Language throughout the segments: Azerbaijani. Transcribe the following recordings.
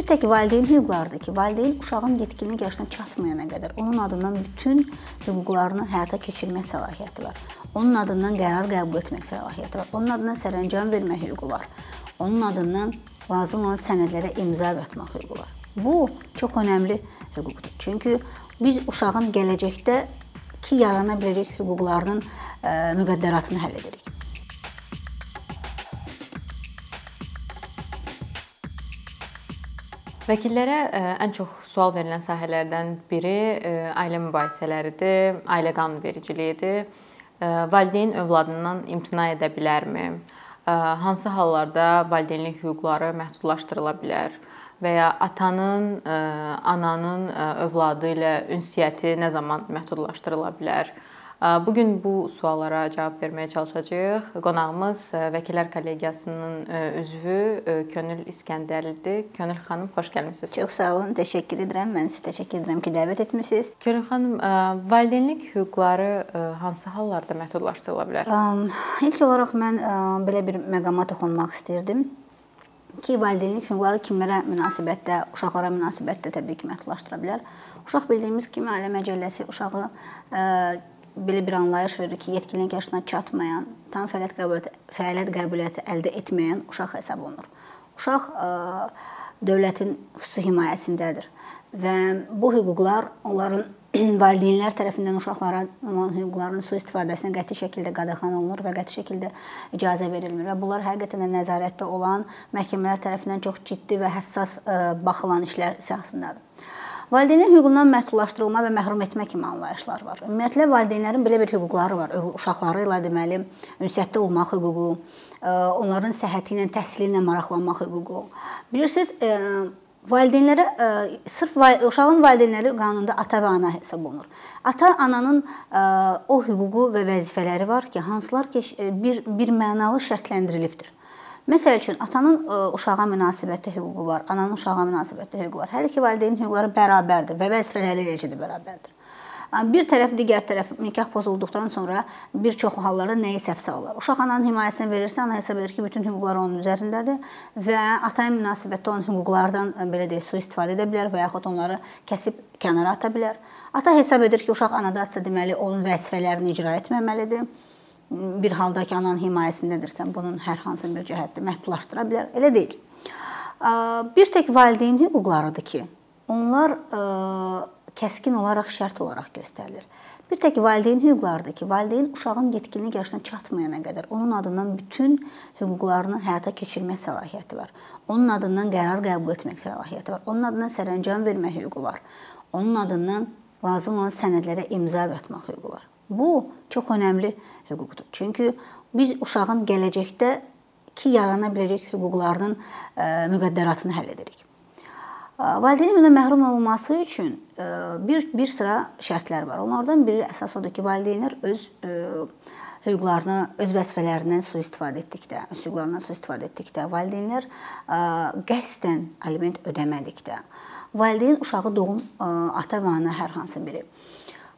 Bir tək valideyn hüquqlarıdır ki, valideyn uşağın yetkinlik yaşına çatmayana qədər onun adından bütün hüquqlarını həyata keçirmək səlahiyyəti var. Onun adından qərar qəbul etmək səlahiyyəti var. Onun adından sərəncam vermək hüququ var. Onun adından lazım olan sənədlərə imza atmaq hüququ var. Bu çox önəmli hüquqdur. Çünki biz uşağın gələcəkdə ki yarana biləcək hüquqlarının müqəddəratını həll edirik. Vəkillərə ən çox sual verilən sahələrdən biri ailə mübahisələridir, ailə qanunvericiliyidir. Valideyn övladından imtina edə bilərmi? Hansı hallarda valideynlik hüquqları məhdudlaşdırıla bilər? Və ya atanın, ananın övladı ilə ünsiyyəti nə zaman məhdudlaşdırıla bilər? Bu gün bu suallara cavab verməyə çalışacağıq. Qonağımız Vəkillər Kollegiyasının üzvü Könül İskəndərlidir. Könül xanım, xoş gəlmisiniz. Çox sağ olun, təşəkkür edirəm. Mən sizə təşəkkür edirəm ki, dəvət etmisiniz. Könül xanım, valideynlik hüquqları hansı hallarda məhdudlaşdırıla bilər? İlk olaraq mən belə bir məqama toxunmaq istirdim ki, valideynlik hüquqları kimlərə münasibətdə, uşaqlara münasibətdə təbii ki, məhdudlaşdıra bilər. Uşaq bildiyimiz kimi Ailə Məcəlləsi uşağı belə bir anlayış verir ki, yetkinlik yaşına çatmayan, tam fəaliyyət qəbul fəaliyyət qəbuliyyəti əldə etməyən uşaq hesab olunur. Uşaq ə, dövlətin xüsusi himayəsindədir və bu hüquqlar onların valideynlər tərəfindən uşaqlara olan hüquqlarının sui-istifadəsinə qəti şəkildə qadağan olunur və qəti şəkildə icazə verilmir və bunlar həqiqətən də nəzarətdə olan məhkəmələr tərəfindən çox ciddi və həssas baxılan işlər siyahısındadır. Valideynlər hüququndan məhdudlaşdırılma və məhrum etmə kimi anlayışlar var. Ümumiyyətlə valideynlərin belə bir hüquqları var. Uşaqları ilə deməli ünsiyyətdə olmaq hüququ, onların səhhəti ilə, təhsili ilə maraqlanmaq hüququ. Bilirsiniz, valideynlərə sırf uşağın valideynləri qanunda ata və ana hesab olunur. Ata-ananın o hüququ və vəzifələri var ki, hansılar ki bir bir mənalı şərtləndirilibdir. Məsəl üçün atanın e, uşağa münasibətdə hüququ var, ananın uşağa münasibətdə hüququ var. Hər iki valideynin hüquqları bərabərdir və vəzifələri eləcə də bərabərdir. Bir tərəf digər tərəf nikah pozulduqdan sonra bir çox hallarda nəyi səhvsə alır. Uşaq ananın himayəsinə verirsə, ana hesab edir ki, bütün hüquqlar onun üzərindədir və ataya münasibətdə olan hüquqlardan e, belə deyək, sui-istifadə edə bilər və yaxud onları kəsib kənara ata bilər. Ata hesab edir ki, uşaq anadadsa, deməli onun vəzifələrini icra etməməlidir bir halda ki, ananın himayəsindədirsən, bunun hər hansı bir cəhətdə məhdudlaşdıra bilər. Elə deyil. Bir tək valideyn hüquqlarıdır ki, onlar kəskin olaraq şərt olaraq göstərilir. Bir tək valideyn hüquqlarıdır ki, valideyn uşağın yetkinlik yaşına çatmayana qədər onun adından bütün hüquqlarını həyata keçirmək səlahiyyəti var. Onun adından qərar qəbul etmək səlahiyyəti var. Onun adından sərəncam vermək hüququ var. Onun adından lazım olan sənədlərə imza atmaq hüququ var. Bu çox önəmli hüquqdur. Çünki biz uşağın gələcəkdə ki yarana biləcək hüquqlarının e, müqəddəratını həll edirik. E, Valideyn hüququndan məhrum olması üçün e, bir bir sıra şərtlər var. Onlardan biri əsas odur ki, valideynlər öz hüquqlarını, öz vəzifələrindən sui-istifadə etdikdə, öz hüquqlarından sui-istifadə etdikdə, valideynlər qəsdən aliment ödəmədikdə, valideyn uşağı doğum ata və ana hər hansı biri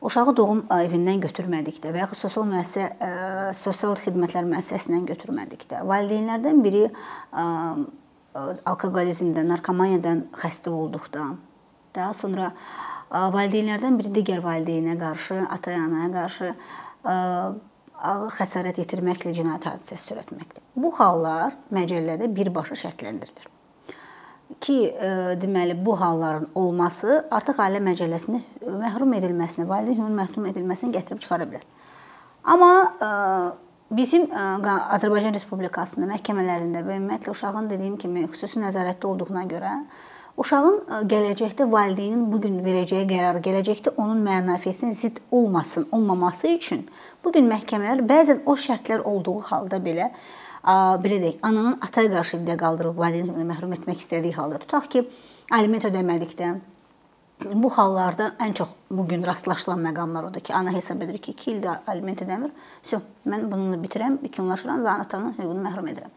uşağı doğum evindən götürmədikdə və yaxud sosial müəssisə sosial xidmətlər müəssisəsindən götürmədikdə, valideynlərdən biri alkoqolizmdən, narkomaniyadan xəstə olduqda, daha sonra valideynlərdən biri digər valideynə qarşı, ata-anaya qarşı ağır xəsarət yetirməklə cinayət hadisəsi törətməkdir. Bu hallar məcəllədə birbaşa şərtləndirilir ki, e, deməli bu halların olması artıq ailə məcəlləsində məhrum edilməsini, valideyn hüququnun məhrum edilməsini gətirib çıxara bilər. Amma e, bizim e, Azərbaycan Respublikasında məhkəmələrində və ümumiyyətlə uşağın dediyim kimi xüsusi nəzarətdə olduğuna görə uşağın gələcəkdə valideynin bu gün verəcəyi qərar gələcəkdə onun mənafiəsinə zidd olmasın, olmaması üçün bu gün məhkəmələr bəzən o şərtlər olduğu halda belə belə deyək, ananın ataya qarşı iddia qaldırıb valideyn məhrum etmək istədiyi halda tutaq ki, aliment ödəmədikdə bu hallarda ən çox bu gün rastlaşılan məqamlar odur ki, ana hesab edir ki, 2 ildə aliment ödəmir. Vəsə, mən bununla bitirəm, yekunlaşıram və atanın hüququnu məhrum edirəm.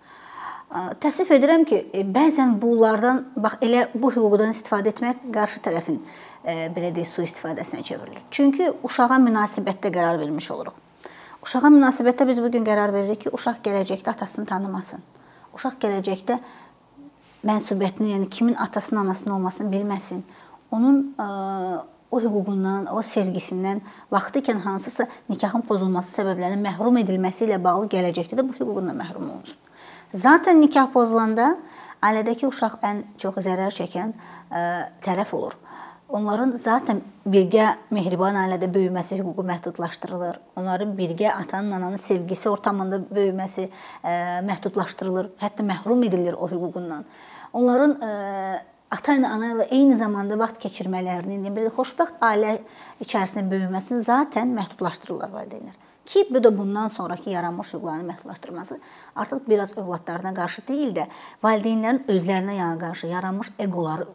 Təəssüf edirəm ki, e, bəzən bunlardan bax elə bu hüquqdan istifadə etmək qarşı tərəfin e, belə deyək, sui-istifadəsinə çevrilir. Çünki uşağa münasibətdə qərar vermiş oluruq. Uşağa münasibətdə biz bu gün qərar veririk ki, uşaq gələcəkdə atasını tanımasın. Uşaq gələcəkdə mənsubiyyətini, yəni kimin atasının, anasının olmasını bilməsin. Onun ə, o hüququndan, o sevgisindən vaxtı ikən hansısa nikahın pozulması səbəblərindən məhrum edilməsi ilə bağlı gələcəkdə də bu hüququndan məhrum olunsun. Zaten nikah pozulanda ailədəki uşaq ən çox zərər çəkən ə, tərəf olur. Onların zaten birgə mehriban ailədə böyüməsi hüququ məhdudlaşdırılır. Onların birgə atanın, ananın sevgisi ortamında böyüməsi ə, məhdudlaşdırılır, hətta məhrum edilir o hüququndan. Onların ə, ata ilə ana ilə eyni zamanda vaxt keçirmələrinin, yəni belə xoşbəxt ailə içərisində böyüməsini zaten məhdudlaşdırırlar valideynlər. Ki bu da bundan sonrakı yaranmış hüquqların məhdudlaşdırılması artıq biraz övladlarına qarşı deyil də valideynlərin özlərinə qarşı yaranmış eqoları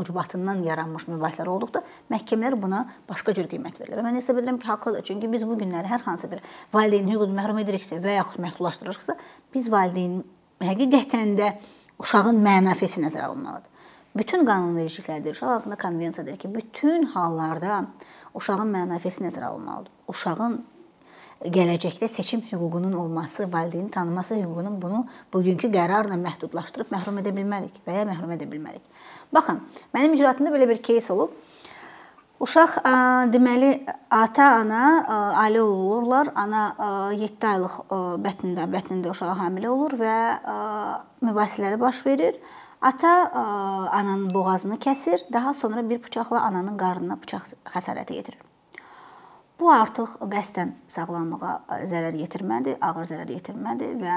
ucbatından yaranmış mübahisələr olduqda məhkəmələr buna başqa cür qiymət verirlər. Mən hesab edirəm ki, haqlıdır. Çünki biz bu günləri hər hansı bir valideyn hüququnu məhrum ediriksə və yaxud məhdudlaşdırırıqsa, biz valideyn həqiqətən də uşağın mənafesi nəzərə alınmalıdır. Bütün qanunvericiliklərdə, uşaq haqqında konvensiya deyir ki, bütün hallarda uşağın mənafesi nəzərə alınmalıdır. Uşağın gələcəkdə seçim hüququnun olması, valideyni tanıması hüququnun bunu bugünkü qərarla məhdudlaşdırıb məhrum edə bilmərik və ya məhrum edə bilmərik. Baxın, mənim icraatımda belə bir кейs olub. Uşaq deməli ata-ana ailə olurlar. Ana 7 aylıq bətnində, bətnində uşağa hamilə olur və mübahisələri baş verir. Ata ananın boğazını kəsir, daha sonra bir bıçaqla ananın qarnına bıçaq xəsarəti yetirir. Bu artıq qəsdən sağlamlığa zərər yetirmədir, ağır zərər yetirmədir və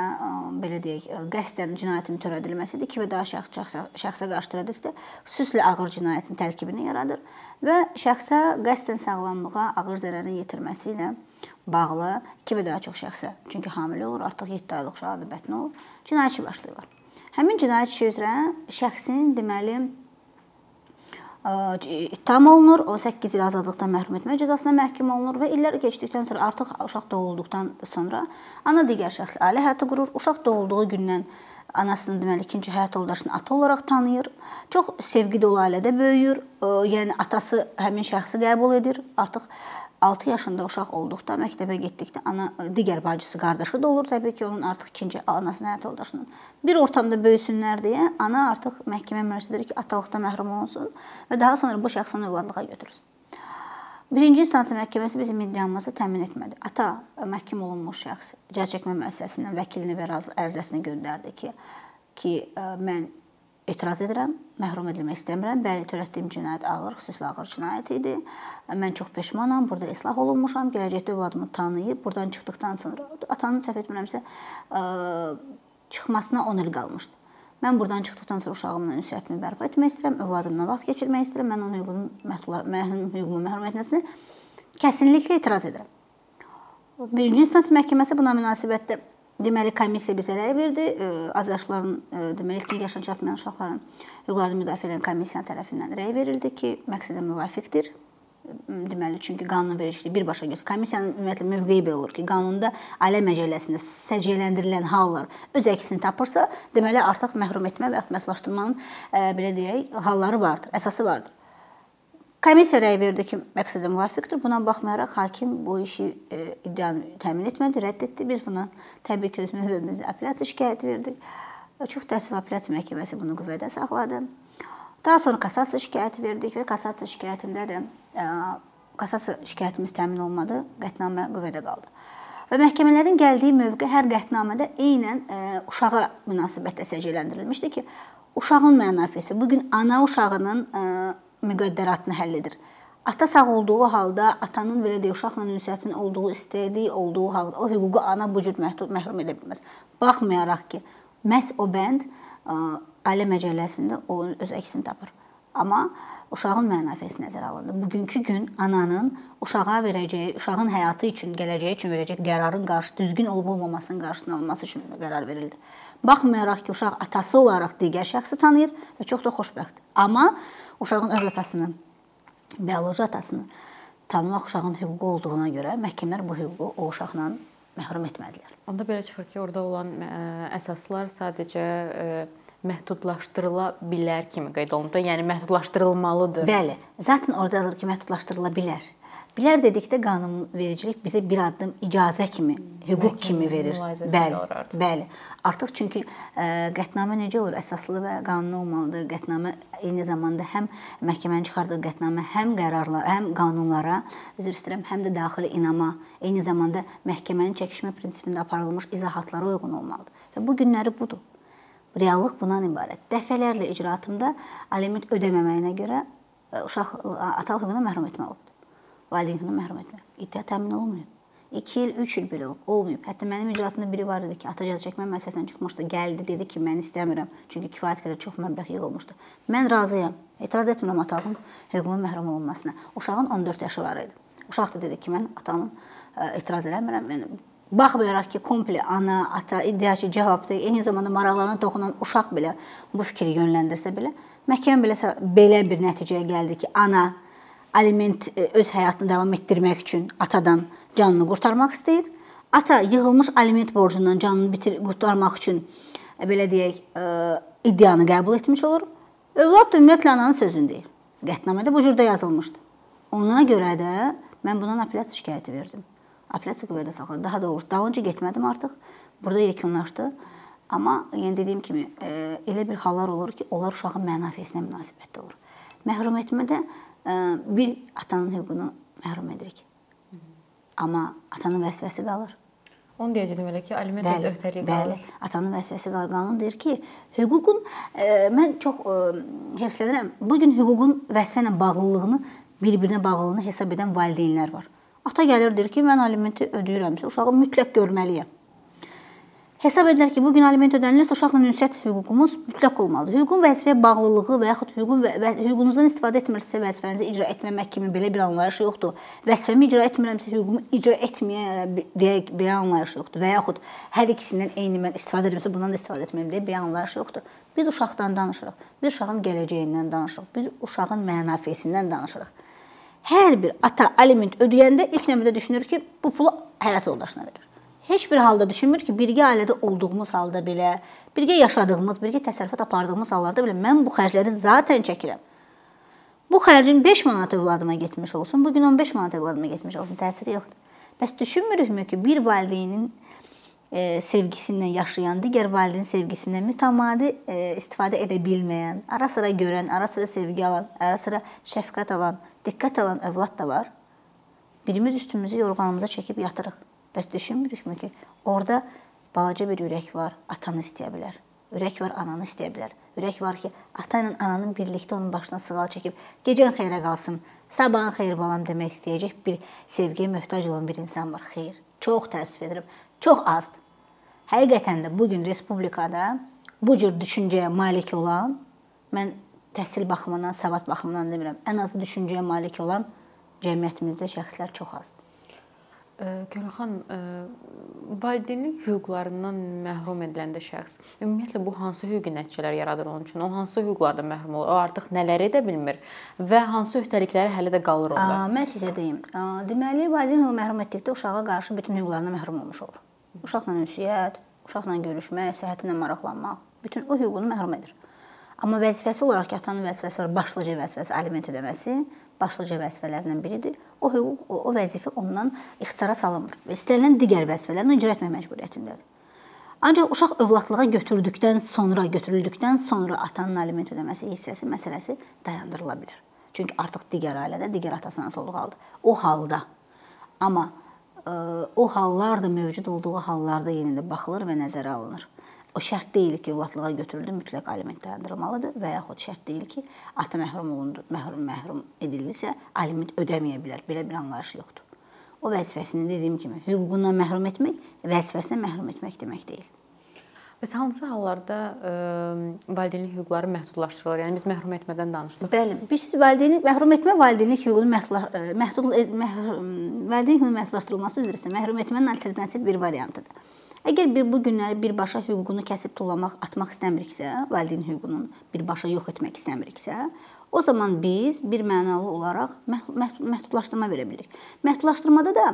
belə deyək, qəsdən cinayətin törədilməsidir ki, və daha şəxs şəxsə qarşı törədildikdə xüsusilə ağır cinayətin tərkibini yaradır və şəxsə qəsdən sağlamlığa ağır zərərin yetirməsi ilə bağlı 2 və daha çox şəxsə, çünki hamilə olur, artıq 7 aylıq uşaq bətni olur, cinayət işi başlayırlar. Həmin cinayət işi üzrə şəxsin deməli ittiham olunur, 18 il azadlıqdan məhrum etmə cəzasına məhkum olunur və illər keçdikdən sonra artıq uşaq doğulduqdan sonra ana digər şəxslə ailə həyatı qurur. Uşaq doğulduğu gündən anasını deməli ikinci həyat yoldaşını ata olaraq tanıyır. Çox sevgi dolu ailədə böyüyür. Yəni atası həmin şəxsi qəbul edir. Artıq 6 yaşında uşaq olduqda məktəbə getdikdə ana digər bacısı, qardaşı da olur təbii ki, onun artıq ikinci anasının həyat yoldaşının. Bir ortamda böyüsünlər deyə ana artıq məhkəmə müraciət ki, atalıqdan məhrum olunsun və daha sonra bu şəxs onu övladlığa götürsün. Birinci instansiya məhkəməsi bizim iddiamızı təmin etmədi. Ata məhkum olunmuş şəxs cəza çəkmə müəssisəsindən vəkilini və ərizəsini göndərdi ki, ki mən etiraz edirəm, məhrum edilmək istəmirəm. Bəli, törətdiyim cinayət ağır, xüsusilə ağır cinayət idi. Mən çox peşmanam. Burada islah olunmuşam. Gələcəkdə övladımı tanıyıb burdan çıxdıqdan sonra atanın səhv etmirəmsə çıxmasına 10 il qalmışdı. Mən burdan çıxdıqdan sonra uşağımla ünsiyyətimi bərpa etmək istəyirəm, övladımla vaxt keçirmək istəyirəm. Mən onun hüququnu mənim hüququmu məhrum etməsinə kəsinliklə etiraz edirəm. Birinci instansiya məhkəməsi buna münasibətdə Deməli komissiya bizə rəy verdi. Az yaşlıların, deməli ilkin yaşına çatmayan uşaqların hüquqlarını müdafiə edən komissiya tərəfindən rəy verildi ki, məqsədə müvafiqdir. Deməli, çünki qanunvericilik birbaşa götür. Komissiyanın ümumiyyətlə mövqeyi belə olur ki, qanunda ailə məcəlləsində səciyyələndirilən hallar öz əksini tapırsa, deməli artıq məhrum etmə və məhdudlaşdırmanın belə deyək, halları vardır, əsası vardır. Komissiya rəy verdi ki, məqsədə müvafiqdir. Buna baxmayaraq hakim bu işi e, iddianı təmin etmədi, rədd etdi. Biz buna təbii ki, öz növbəmizdə apellyasiya şikayəti verdik. Çox təəssüf apellyasiya məhkəməsi bunu qüvvədə saxladı. Daha sonra kassasiya şikayəti verdik və kassasiya şikayətində də e, kassasiya şikayətimiz təmin olmadı, qətnamə qüvvədə qaldı. Və məhkəmələrin gəldiyi mövqe hər qətnamədə eynən e, uşağa münasibətlə səciyyələndirilmişdi ki, uşağın mənafesi bu gün ana uşağının müqəddəratını həll edir. Ata sağ olduğu halda atanın belə deyə uşaqla ünsiyyətinin olduğu, istədiyi olduğu halda o hüququ ana bu cür məhdud məhrum edə bilməz. Baxmayaraq ki, məhz o bənd ailə məcəlləsində onun öz əksini tapır. Amma uşağın mənafesi nəzərə alındı. Bugünkü gün ananın uşağa verəcəyi, uşağın həyatı üçün, gələcəyi üçün verəcək qərarın qarşı düzgün olub-olmamasının qarşısını alması üçün qərar verildi. Baxmayaraq ki, uşaq atası olaraq digər şəxsi tanıyır və çox da xoşbəxtdir. Amma uşağın öz atasını, bioloji atasını tanımaq uşağın hüququ olduğuna görə məhkəmələr bu hüququ o uşaqla məhrum etmədilər. Onda belə çıxır ki, orada olan əsaslar sadəcə məhdudlaşdırıla bilər kimi qeyd olunub da, yəni məhdudlaşdırılmalıdır. Bəli, zaten orada yazılır ki, məhdudlaşdırıla bilər. Bilər dedikdə qanunvericilik bizə bir addım icazə kimi, hüquq kimi verir. Bəli, bəli. Artıq çünki ə, qətnamə necə olur? Əsaslı və qanuni olmalıdır. Qətnamə eyni zamanda həm məhkəmənin çıxardığı qətnamə, həm qərarlara, həm qanunlara, üzr istəyirəm, həm də daxili inama, eyni zamanda məhkəmənin çəkişmə prinsipində aparılmış izahatlara uyğun olmalıdır. Və bu günləri budur. Reallıq bundan ibarət. Dəfələrlə icraatımda aliment ödəməməyinə görə uşaq atalıq hüququndan məhrum etmək olub valideynini məhrum etmə. İddia təmin olunmayıb. 2 il, 3 il belə olub, olmayıb. Hətta mənim icraatımda biri var idi ki, ata cəza çəkmə müəssisəsindən çıxmışdı, gəldi, dedi ki, mən istəmirəm, çünki kifayət qədər çox məbləğ yığılmışdı. Mən razıyam. Etiraz etmirəm atalığın hüququnun məhrum olunmasına. Uşağın 14 yaşı var idi. Uşaq da dedi ki, mən atamın ə, etiraz eləmirəm. Mən baxmayaraq ki, komple ana, ata iddiaçı cavabdır. Eyni zamanda maraqlarına toxunan uşaq belə bu fikri yönləndirsə belə, məhkəmə belə belə bir nəticəyə gəldi ki, ana aliment e, öz həyatını davam etdirmək üçün atadan canını qurtarmaq istəyir. Ata yığılmış aliment borcundan canını bitir qurtarmaq üçün e, belə deyək, e, iddianı qəbul etmiş olur. Övlad ümumiyyətlə ananın sözünü deyir. Qətnamədə bu cürdə yazılmışdı. Ona görə də mən bundan apellyasiya şikayəti verdim. Apellyasiya qüvvədə saxladı. Daha doğrusu dalınca getmədim artıq. Burada yekunlaşdı. Amma yəni dediyim kimi elə bir hallar olur ki, onlar uşağın mənafesinə münasibətdə olur. Məhrum etmədə bir atanın hüququnu məhrum edirik. Amma atanın vəzifəsi qalır. Onu deyəcəydim elə ki, aliment öhdəliyi qalır. Bəli, atanın vəzifəsi qalır. Qanun deyir ki, hüququn e, mən çox e, hərflənirəm. Bu gün hüququn vəzifə ilə bağlılığını, bir-birinə bağlılığını hesab edən valideynlər var. Ata gəlir deyir ki, mən alimenti ödəyirəmsə, uşağı mütləq görməliyəm. Hesab edirlər ki, bu gün aliment ödənilirsə uşaqla ünsiyyət hüququmuz mütləq olmalıdır. Hüququn vəzifəyə bağlılığı və yaxud hüququn və hüququnuzdan istifadə etmirsinizsə vəzifənizi icra etməmək kimi belə bir anlayış yoxdur. Vəzifəmi icra etmirəmsə hüququmu icra etməyə deyək bir anlayış yoxdur və yaxud hər ikisindən eyni mən istifadə edirəmsə bundan da istifadə etməyim deyə bir anlayış yoxdur. Biz uşaqdan danışırıq. Biz uşağın gələcəyindən danışırıq. Biz uşağın mənafesindən danışırıq. Hər bir ata aliment ödəyəndə ilk növbədə düşünür ki, bu pulu həyat yoldaşına verir heç bir halda düşünmür ki, birgə ailədə olduğumuz halda belə, birgə yaşadığımız, birgə təsərrüfat apardığımız hallarda belə mən bu xərcləri zaten çəkirəm. Bu xərcin 5 manat övladıma getmiş olsun, bu gün 15 manat övladıma getmiş olsun, təsiri yoxdur. Bəs düşünmürükmü ki, bir valideynin e, sevgisindən yaşayan, digər valideyn sevgisindən mütəmadi e, istifadə edə bilməyən, ara-sıra görən, ara-sıra sevgi alan, ara-sıra şəfqət alan, diqqət alan övlad da var. Birimiz üstümüzü yorğanımıza çəkib yatırıq. Bəs düşünmürükmü ki, orada balaca bir ürək var, atanı istəyə bilər. Ürək var, ananı istəyə bilər. Ürək var ki, ata ilə ananın birlikdə onun başına sığal çəkib, gecən xeyrə qalsın, sabahın xeyir balam demək istəyəcək bir sevgiyə möhtac olan bir insan var. Xeyr. Çox təəssüf edirəm. Çox azdır. Həqiqətən də bu gün respublikada bu cür düşüncəyə malik olan mən təhsil baxımından, savad baxımından demirəm, ən azı düşüncəyə malik olan cəmiyyətimizdə şəxslər çox azdır. Gönül xanım, valideynlik hüquqlarından məhrum ediləndə şəxs ümumiyyətlə bu hansı hüquqi nəticələr yaradır onun üçün? O hansı hüquqlardan məhrum olur? O artıq nələr edə bilmir və hansı öhdəlikləri hələ də qalır onda? Mən sizə deyim. Deməli, valideyn hüququ məhrum etdikdə uşağa qarşı bütün hüquqlarından məhrum olmuş olur. Uşaqla ünsiyyət, uşaqla görüşmək, səhhətinə maraqlanmaq, bütün o hüququnu məhrum edir. Amma vəzifəsi olaraq ki, atanın vəzifəsi var, başlıca vəzifəsi aliment ödəməsi başlıca vəzifələrindən biridir. O hüquq, o, o vəzifə ondan ixtisara salınmır və istənilən digər vəzifələrini icra etmək məcburiyyətindədir. Ancaq uşaq övladlığa götürüldükdən sonra, götürüldükdən sonra atanın aliment ödəməsi hissəsi məsələsi dayandırıla bilər. Çünki artıq digər ailədə, digər atasının olduğu halda. O halda amma ə, o hallar da mövcud olduğu hallarda yenə də baxılır və nəzərə alınır. O şərt deyil ki, övladlığa götürüldü, mütləq aliment dayandırılmalıdır və yaxud şərt deyil ki, ata məhrum olundu, məhrum məhrum edildisə, aliment ödəməyə bilər. Belə bir anlayış yoxdur. O vəzifəsini dediyim kimi, hüququndan məhrum etmək, vəzifəsindən məhrum etmək demək deyil. Bəs hansı hallarda ə, valideynlik hüquqları məhdudlaşdırılır? Yəni biz məhrum etmədən danışdıq. Bəli, biz valideynlik məhrum etmə valideynlik hüququnun məhdud məhdud valideyn hüququnun məhdudlaşdırılması üzrə isə məhrum etmənin alternativ bir variantıdır. Əgər bir bu günləri birbaşa hüququnu kəsib tullamaq, atmaq istəmiriksə, valideyn hüququnu birbaşa yox etmək istəmiriksə, o zaman biz bir mənalı olaraq məhdudlaşdırma verə bilirik. Məhdudlaşdırmada da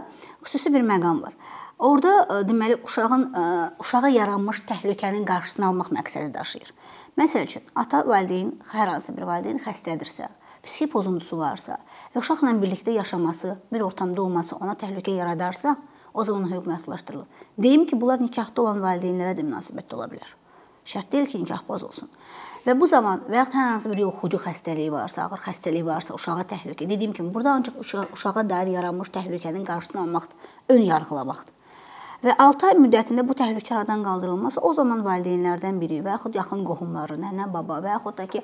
xüsusi bir məqam var. Orda e, deməli uşağın e, uşağa yaranmış təhlükənin qarşısını almaq məqsədi daşıyır. Məsəl üçün, ata valideyn hər hansı bir valideyn xəstədirsə, psixi pozuntusu varsa və uşaqla birlikdə yaşaması, bir ortamda olması ona təhlükə yaradarsa, o zaman hüquq məhdudlaşdırılır. Deyim ki, bunlar nikahda olan valideynlərə də münasibətdə ola bilər. Şərt deyil ki, nikah poz olsun. Və bu zaman və ya hər hansı bir yoluxucu xəstəliyi varsa, ağır xəstəlik varsa, uşağa təhlükə. Dediyim kimi, burada ancaq uşağa dair yaranmış təhlükənin qarşısını almaqdır, ön yargılamaqdır. Və 6 ay müddətində bu təhlükə aradan qaldırılmasa, o zaman valideynlərdən biri və yaxud yaxın qohumları, nənə, baba və yaxud da ki,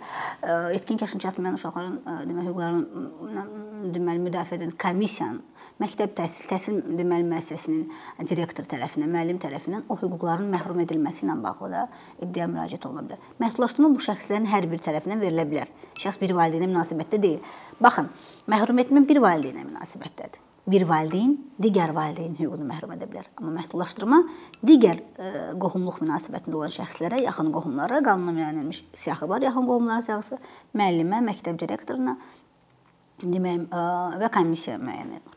yetkin yaşına çatmayan uşaqların demək hüquqlarını deməli müdafiə edən komissiyanın məktəb təhsil, təhsil deməli müəssisəsinin direktor tərəfindən, müəllim tərəfindən o hüquqların məhrum edilməsi ilə bağlı da iddia müraciət oluna bilər. Məhdudlaşdırma bu şəxslərin hər bir tərəfindən verilə bilər. Şəxs bir valideynə münasibətdə deyil. Baxın, məhrum etmə bir valideynə münasibətdədir. Bir valideyn digər valideyn hüququnu məhrum edə bilər. Amma məhdudlaşdırma digər ə, qohumluq münasibətində olan şəxslərə, yaxın qohumlara qanuna müəyyən edilmiş siyahı var, yaxın qohumlar siyahısı müəllimə, məktəb direktoruna demək və komissiya müəyyən edilir.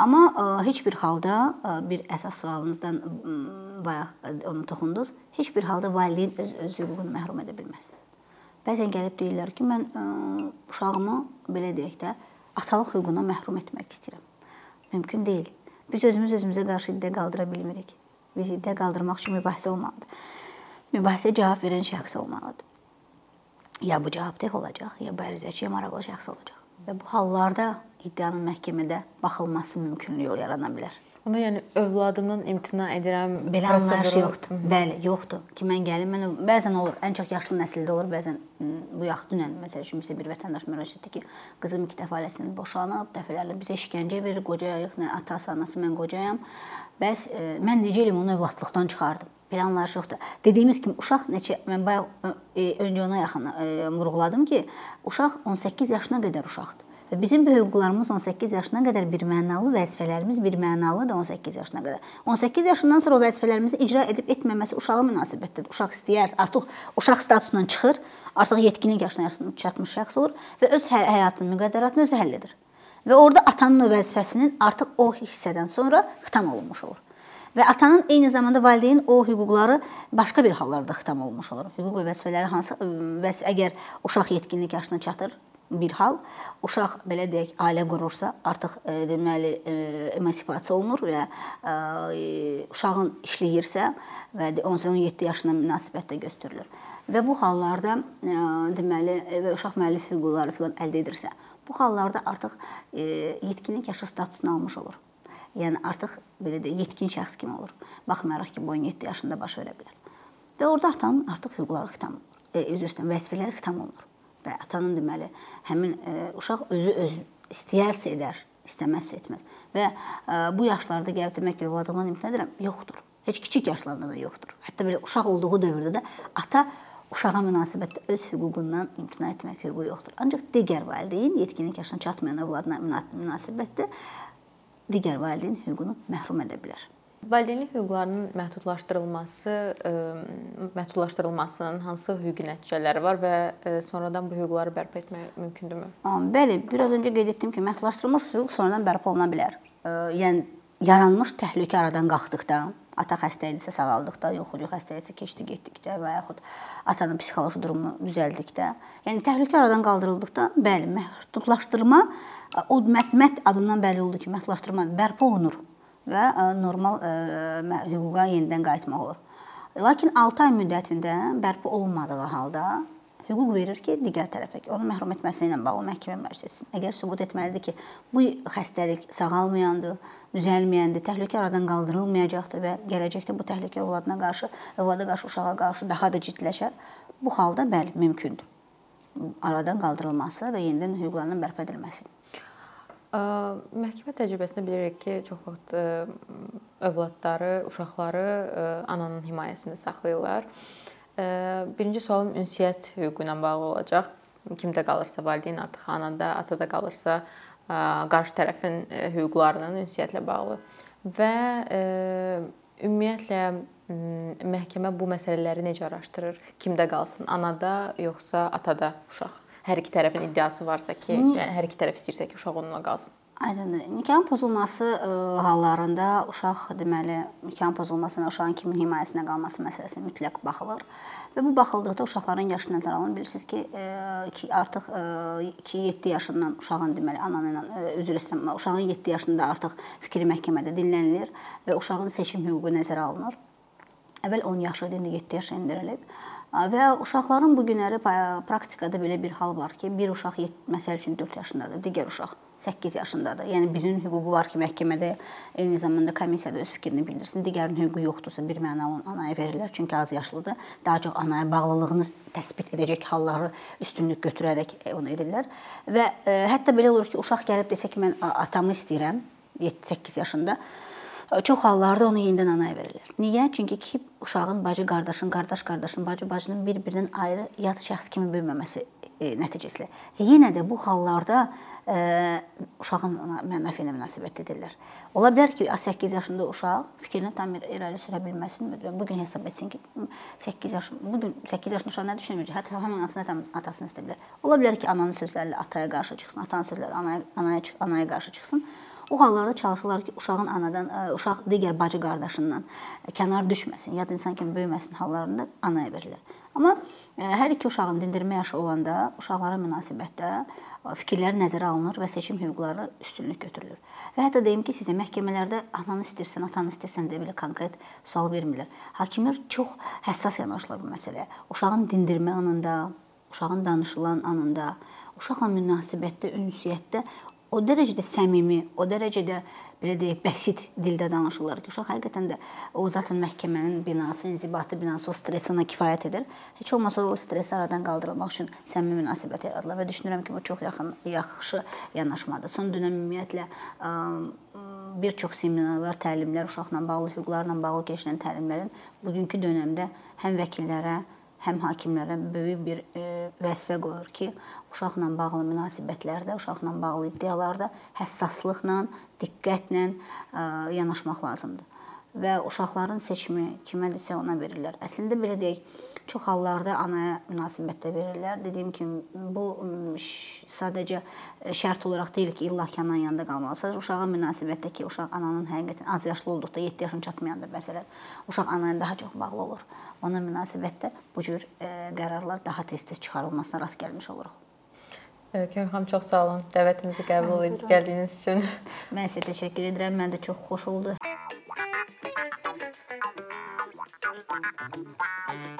Amma e, heç bir halda e, bir əsas sualınızdan bayaq e, onu toxundunuz. Heç bir halda valideyn öz öz hüququnu məhrum edə bilməz. Bəzən gəlib deyirlər ki, mən uşağımı belə deyək də atalıq hüququndan məhrum etmək istəyirəm. Mümkün deyil. Biz özümüz özümüzə qarşı iddia qaldıra bilmirik. Biz iddia qaldırmaq üçün mübahisə olmalıdır. Mübahisə cavab verən şəxs olmalıdır. Ya bu cavabdeh olacaq, ya bu ərizəçiyə maraqlı şəxs olacaq. Və bu hallarda iddianın məhkəmədə baxılması mümkünlüyü yarana bilər. Onda yəni övladımdan imtina edirəm. Belə anlayış yoxdur. Hı. Bəli, yoxdur. Ki mən gəlim, mən bəzən olur, ən çox yaşlı nəsildə olur, bəzən bu yax dünən məsəl üçün bizə bir vətəndaş müraciət etdi ki, qızım iki dəfə ailəsindən boşanıb, dəfələrlə bizə işgəncə verir, qocayıq, nə atası, anası mən qocayam. Bəs e, mən necə elm onu övladlıqdan çıxardım? Belə anlayış yoxdur. Dediyimiz kimi uşaq neçə mən bayaq e, öncə ona yaxın e, vurğuladım ki, uşaq 18 yaşına qədər uşaqdır. Və bizim hüquqlarımız 18 yaşına qədər bir mənalı, vəzifələrimiz bir mənalı da 18 yaşına qədər. 18 yaşından sonra o vəzifələrimizi icra edib etməməsi uşağa münasibətlidir. Uşaq istəyər, artıq uşaq statusundan çıxır, artıq yetkinlik yaşına çatmış şəxs olur və öz hə həyatının müqəddəratını özü həll edir. Və orada atanın o vəzifəsinin artıq o hissədən sonra xitam olunmuş olur. Və atanın eyni zamanda valideyn o hüquqları başqa bir hallarda xitam olmuş olur. Hüquq və vəzifələri hansı vəs əgər uşaq yetkinlik yaşına çatır, bir hal. Uşaq belə deyək, ailə qurursa, artıq e, deməli e, emansipiasiya olunur və e, uşağın işləyirsə və 18-17 yaşına münasibətdə göstərilir. Və bu hallarda e, deməli e, və uşaq müəllif hüquqları filan əldə edirsə, bu hallarda artıq e, yetkinlik yaşı statusunu almış olur. Yəni artıq belə deyək, yetkin şəxs kimi olur. Baxmayaraq ki, bu 17 yaşında baş verə bilər. Və orada atanın artıq hüquqları xitam, e, üzr istəyirəm, vəzifələri xitam olunur və atanın deməli həmin e, uşaq özü öz istəyərsə edər, istəməzsə etməz. Və e, bu yaşlarda gəlib demək ki, övladımdan imtina edirəm, yoxdur. Heç kiçik yaşlarında da yoxdur. Hətta belə uşaq olduğu dövrdə də ata uşağa münasibətdə öz hüququndan imtina etmək hüququ yoxdur. Ancaq digər valideyn yetkinlik yaşına çatmayan övladına münasibətdə digər valideyn hüququnu məhrum edə bilər. Valideynlik hüquqlarının məhdudlaşdırılması, məhdudlaşdırılmasının hansı hüquqi nəticələri var və sonradan bu hüquqları bərpa etmək mümkündürmü? Bəli, biraz öncə qeyd etdim ki, məhdudlaşdırılmış hüquq sonradan bərpa oluna bilər. Yəni yaranmış təhlükə aradan qalxdıqda, ata xəstə idisə sağaldıqda, yoxucu xəstə idisə keçdi getdikdə və yaxud atanın psixoloji durumu düzəldikdə, yəni təhlükə aradan qaldırıldıqda, bəli, məhdudlaşdırma o mətmət adından bəlli oldu ki, məhdudlaşdırma bərpa olunur və e, normal e, hüquqa yenidən qayıtmaq olur. Lakin 6 ay müddətində bərpa olunmadığı halda hüquq verir ki, digər tərəfə onun məhrum etməsi ilə bağlı məhkəmə müraciət. Əgər sübut etməlidir ki, bu xəstəlik sağalmayandır, düzəlməyəndir, təhlükə aradan qaldırılmayacaqdır və gələcəkdə bu təhlükə övladına qarşı, övlada qarşı, uşağa qarşı daha da ciddiləşər. Bu halda bəli, mümkündür. Aradan qaldırılması və yenidən hüquqlarının bərpa edilməsi. Məhkəmə təcrübəsində bilirik ki, çox vaxt övladları, uşaqları ananın himayəsində saxlayırlar. Birinci sualım ünsiyyət hüququ ilə bağlı olacaq. Kimdə qalırsa valideyn artıq anada, atada qalırsa qarşı tərəfin hüquqlarının ünsiyyətlə bağlı və ümumiyyətlə məhkəmə bu məsələləri necə araşdırır? Kimdə qalsın, anada yoxsa atada uşaq? Hər iki tərəfin iddiası varsa ki, Hı. yəni hər iki tərəf istəyirsə ki, uşaq onunla qalsın. Aydındır. Nikahın pozulması ə, hallarında uşaq deməli nikahın pozulması və uşağın kimin himayəsində qalması məsələsinə mütləq baxılır. Və bu baxıldıqda uşaqların yaşı nəzərə alınır. Bilirsiniz ki, ə, ki artıq 2-7 yaşından uşağın deməli ananı ilə üzr istəmə, uşağın 7 yaşında artıq fikri məhkəmədə dinlənilir və uşağın seçim hüququ nəzərə alınır. Əvvəl 10 yaş idi, indi 7 yaşa endirilib. Və uşaqların bu günləri praktikada belə bir hal var ki, bir uşaq məsəl üçün 4 yaşındadır, digər uşaq 8 yaşındadır. Yəni birinin hüququ var ki, məhkəmədə eyni zamanda komissiyada öz fikrini bildirsin. Digərinin hüququ yoxdursa, bir mənalı anaya verirlər, çünki az yaşlıdır. Daha çox anaya bağlılığını təsbit edəcək halları üstünlük götürərək onu edirlər. Və ə, hətta belə olur ki, uşaq gəlib desə ki, mən atamı istəyirəm 7-8 yaşında Çox hallarda onu yenidən anaya verirlər. Niyə? Çünki ki uşağın bacı qardaşın, qardaş qardaşın, bacı bacının bir-birindən ayrı yad şəxs kimi böyüməməsi e, nəticəsilə. Yenə də bu hallarda e, uşağın ona mənəfi ilə münasibət edirlər. Ola bilər ki, 8 yaşında uşaq fikrini tam irəli sürə bilməsin. Bu gün hesab etsin ki, 8 yaş bu gün 8 yaşında uşaq nə düşünməyəcək? Hətta həmin anasını, hətta atasını istə bilər. Ola bilər ki, ananın sözləri ataya qarşı çıxsın, atanın sözləri anaya anaya anaya qarşı çıxsın. O hallarda çalışırlar ki, uşağın anadan, e, uşaq digər bacı qardaşından kənar düşməsin, yad insan kimi böyüməsin hallarında anaya verirlər. Amma e, hər iki uşağın dindirmə yaşı olanda uşaqlara münasibətdə e, fikirləri nəzərə alınır və seçim hüquqları üstünlük götürülür. Və hətta deyim ki, sizə məhkəmələrdə ananı istəyirsən, atanı istəyirsən deyə belə konkret sual vermirlər. Hakimlər çox həssas yanaşırlar bu məsələyə. Uşağın dindirmə anında, uşağın danışılan anında, uşaqla münasibətdə, ünsiyyətdə o dərəcədə səmimi, o dərəcədə belə deyək, bəsit dildə danışırlar ki, uşaq həqiqətən də o zaten məhkəmənin binası, inzibati binası o stress ona kifayət edir. Heç olmasa o stresi aradan qaldırılmaq üçün səmimi münasibət yaradılır və düşünürəm ki, bu çox yaxın yaxşı yanaşmadır. Son dönəm ümumiyyətlə bir çox seminarlar, təlimlər, uşaqla bağlı hüquqlarla bağlı keçirilən təlimlərin bugünkü dövrdə həm vəkillərə, həm hakimlərə böyük bir e, vəzifə qoyur ki, uşaqla bağlı münasibətlərdə, uşaqla bağlı iddialarda həssaslıqla, diqqətlə e, yanaşmaq lazımdır. Və uşaqların seçimi kimədirsə ona verirlər. Əslində belə deyək, çox hallarda anaya münasibətdə verirlər. Dediyim kimi bu sadəcə e, şərt olaraq deyil ki, illa ki ananın yanında qalmalı. Sadəcə uşağın münasibətdə ki, uşaq ananın həqiqətən az yaşlı olduqda 7 yaşına çatmayanda məsələn, uşaq anaya daha çox bağlı olur. Ona münasibətdə bu cür e, qərarlar daha tez-tez çıxarılmasına rast gəlmiş oluruq. Kərim xanım çox sağ olun. Dəvətimizi qəbul edib gəldiyiniz üçün. Mən sizə təşəkkür edirəm. Mən də çox xoş oldu. Thank you.